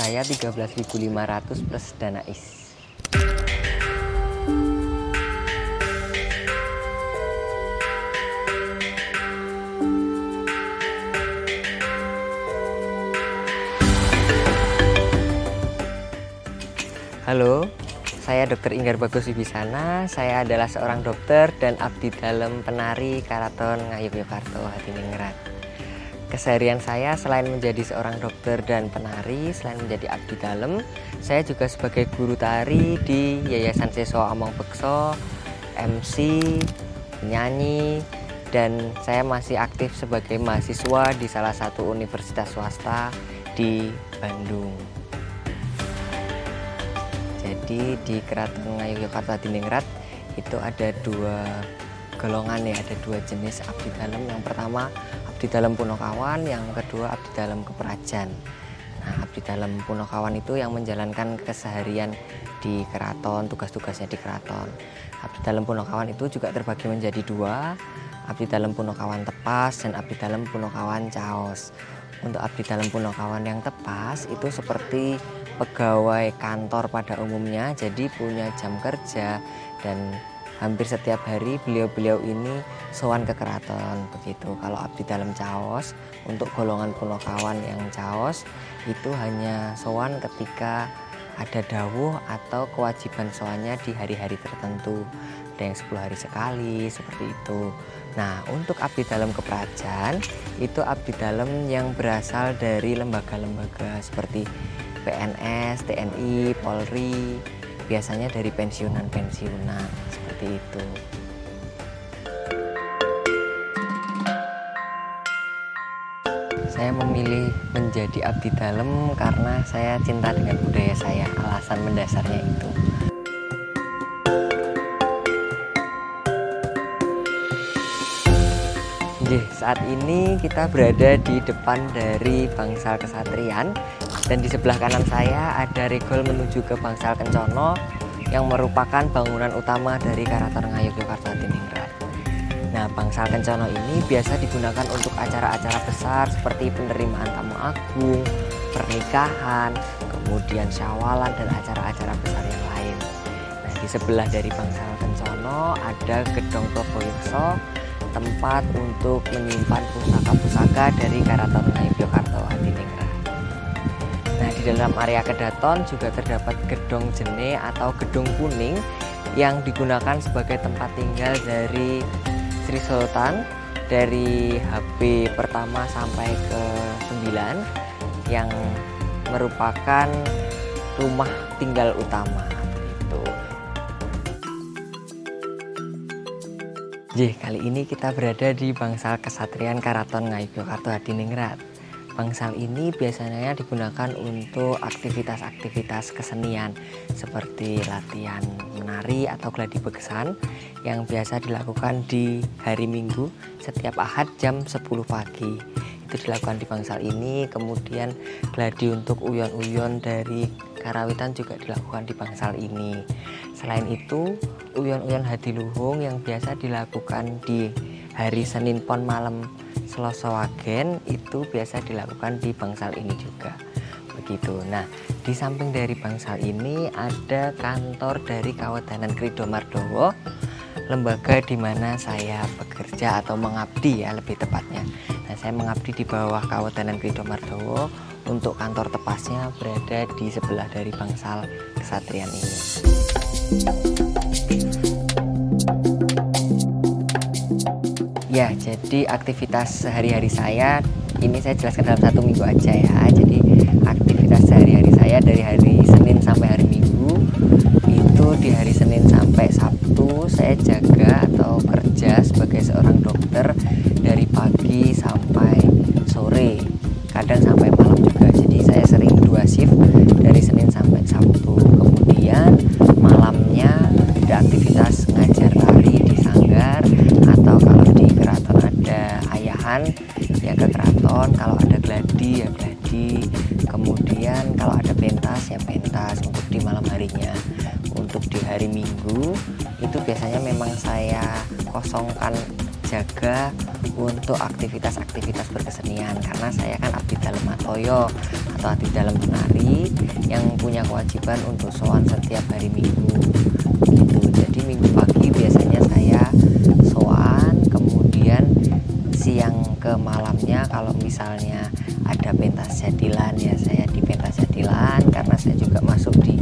saya 13.500 plus dana is. Halo, saya Dr. Inggar Bagus Wibisana. Saya adalah seorang dokter dan abdi dalam penari Karaton Ngayogyakarta Hadiningrat. Keseharian saya selain menjadi seorang dokter dan penari, selain menjadi abdi dalam, saya juga sebagai guru tari di Yayasan Seso Among Bekso, MC, penyanyi, dan saya masih aktif sebagai mahasiswa di salah satu universitas swasta di Bandung. Jadi di Keraton Ngayogyakarta Diningrat itu ada dua golongan ya, ada dua jenis abdi dalam. Yang pertama abdi dalam Punokawan, yang kedua abdi dalam Keperajan. Nah, abdi dalam Punokawan itu yang menjalankan keseharian di keraton, tugas-tugasnya di keraton. Abdi dalam Punokawan itu juga terbagi menjadi dua, abdi dalam Punokawan Tepas dan abdi dalam Punokawan Caos. Untuk abdi dalam Punokawan yang tepas itu seperti pegawai kantor pada umumnya, jadi punya jam kerja dan hampir setiap hari beliau-beliau ini sowan ke keraton begitu. Kalau abdi dalam Caos untuk golongan Punokawan yang Caos itu hanya sowan ketika ada dawuh atau kewajiban soannya di hari-hari tertentu ada yang 10 hari sekali seperti itu nah untuk abdi dalam keperajan itu abdi dalam yang berasal dari lembaga-lembaga seperti PNS, TNI, Polri biasanya dari pensiunan-pensiunan seperti itu. Saya memilih menjadi abdi dalam karena saya cinta dengan budaya saya alasan mendasarnya itu. Oke, saat ini kita berada di depan dari Bangsal Kesatrian dan di sebelah kanan saya ada regol menuju ke Bangsal Kencono yang merupakan bangunan utama dari Karaton Ngayogyakarta Diningrat. Nah, Bangsal Kencono ini biasa digunakan untuk acara-acara besar seperti penerimaan tamu agung, pernikahan, kemudian syawalan dan acara-acara besar yang lain. Nah, di sebelah dari Bangsal Kencono ada Gedong Proboyekso tempat untuk menyimpan pusaka-pusaka dari Karaton Ngayogyakarta Hadiningrat. Nah, di dalam area kedaton juga terdapat gedong jene atau gedung kuning yang digunakan sebagai tempat tinggal dari Sri Sultan dari HP pertama sampai ke 9 yang merupakan rumah tinggal utama itu. J, kali ini kita berada di Bangsal Kesatrian Karaton Ngayogyakarta Hadiningrat. Bangsal ini biasanya digunakan untuk aktivitas-aktivitas kesenian seperti latihan menari atau gladi begesan yang biasa dilakukan di hari Minggu setiap Ahad jam 10 pagi. Itu dilakukan di Bangsal ini, kemudian gladi untuk uyon-uyon dari Karawitan juga dilakukan di Bangsal ini. Selain itu, uyon-uyon hadiluhung yang biasa dilakukan di hari Senin Pon malam Selasa Wagen itu biasa dilakukan di Bangsal ini juga. Begitu. Nah, di samping dari Bangsal ini ada kantor dari Kawedanan Krido Mardowo, lembaga di mana saya bekerja atau mengabdi ya lebih tepatnya. Nah, saya mengabdi di bawah Kawedanan Krido Mardowo untuk kantor tepasnya berada di sebelah dari Bangsal Kesatrian ini. Ya, jadi aktivitas sehari-hari saya ini saya jelaskan dalam satu minggu aja ya. Jadi aktivitas sehari-hari saya dari hari Senin sampai hari Minggu itu di hari Senin sampai Sabtu saya jaga atau kerja sebagai seorang ayahan ya ke keraton kalau ada gladi ya gladi. Kemudian kalau ada pentas ya pentas untuk di malam harinya. Untuk di hari minggu itu biasanya memang saya kosongkan terjaga untuk aktivitas-aktivitas berkesenian. Karena saya kan abdi dalam atoyo atau abdi dalam penari yang punya kewajiban untuk soan setiap hari minggu kalau misalnya ada pentas jadilan ya saya di pentas jadilan karena saya juga masuk di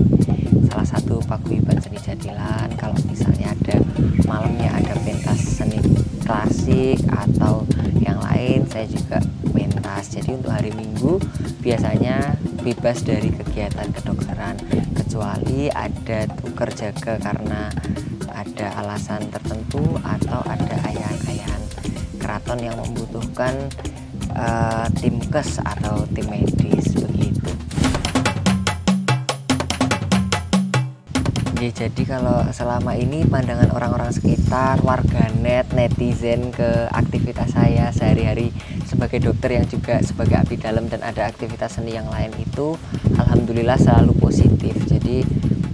salah satu paguyuban seni jadilan. Kalau misalnya ada malamnya ada pentas seni klasik atau yang lain saya juga pentas. Jadi untuk hari minggu biasanya bebas dari kegiatan kedokteran kecuali ada tuker jaga karena ada alasan tertentu atau ada ayahan-ayahan keraton yang membutuhkan uh, tim kes atau tim medis begitu Ya, jadi kalau selama ini pandangan orang-orang sekitar, warganet, netizen ke aktivitas saya sehari-hari sebagai dokter yang juga sebagai abdi dalam dan ada aktivitas seni yang lain itu alhamdulillah selalu positif. Jadi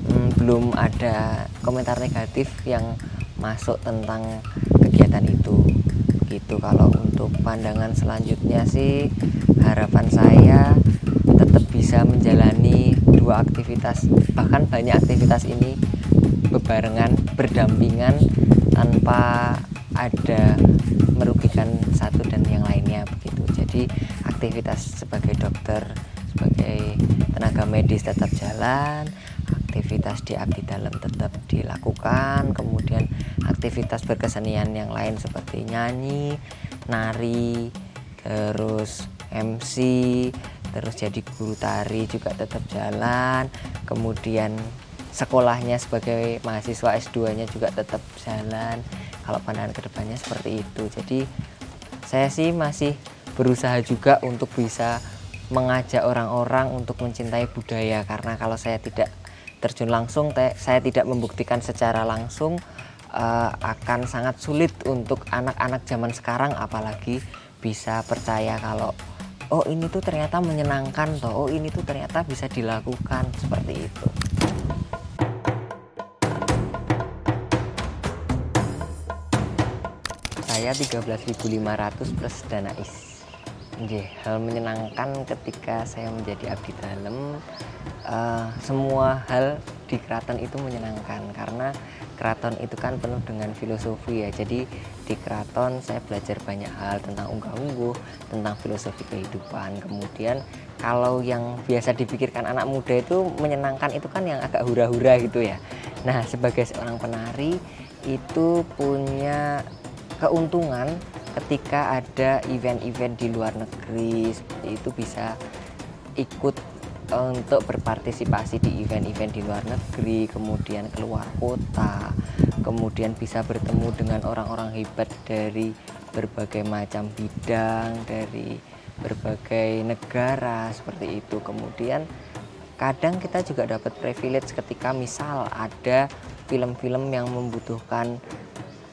hmm, belum ada komentar negatif yang masuk tentang kegiatan itu. Gitu. Kalau untuk pandangan selanjutnya sih harapan saya tetap bisa menjalani dua aktivitas bahkan banyak aktivitas ini bebarengan berdampingan tanpa ada merugikan satu dan yang lainnya begitu. Jadi aktivitas sebagai dokter sebagai tenaga medis tetap jalan aktivitas di abdi dalam tetap dilakukan kemudian aktivitas berkesenian yang lain seperti nyanyi nari terus MC terus jadi guru tari juga tetap jalan. Kemudian sekolahnya sebagai mahasiswa S2 nya juga tetap jalan. Kalau pandangan ke depannya seperti itu. Jadi saya sih masih berusaha juga untuk bisa mengajak orang-orang untuk mencintai budaya. Karena kalau saya tidak terjun langsung saya tidak membuktikan secara langsung uh, akan sangat sulit untuk anak-anak zaman sekarang apalagi bisa percaya kalau oh ini tuh ternyata menyenangkan toh oh ini tuh ternyata bisa dilakukan seperti itu. Saya 13.500 plus dana is. Hal menyenangkan ketika saya menjadi abdi dalam uh, semua hal di keraton itu menyenangkan karena keraton itu kan penuh dengan filosofi ya. Jadi di keraton saya belajar banyak hal tentang unggah-ungguh tentang filosofi kehidupan. Kemudian kalau yang biasa dipikirkan anak muda itu menyenangkan itu kan yang agak hura-hura gitu ya. Nah sebagai seorang penari itu punya keuntungan ketika ada event-event di luar negeri itu bisa ikut untuk berpartisipasi di event-event di luar negeri, kemudian keluar kota, kemudian bisa bertemu dengan orang-orang hebat dari berbagai macam bidang, dari berbagai negara seperti itu. Kemudian kadang kita juga dapat privilege ketika misal ada film-film yang membutuhkan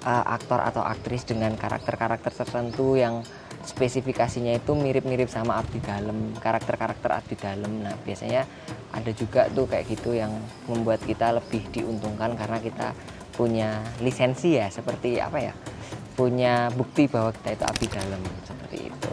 uh, aktor atau aktris dengan karakter-karakter tertentu yang spesifikasinya itu mirip-mirip sama abdi dalam karakter-karakter abdi dalam nah biasanya ada juga tuh kayak gitu yang membuat kita lebih diuntungkan karena kita punya lisensi ya seperti apa ya punya bukti bahwa kita itu abdi dalam seperti itu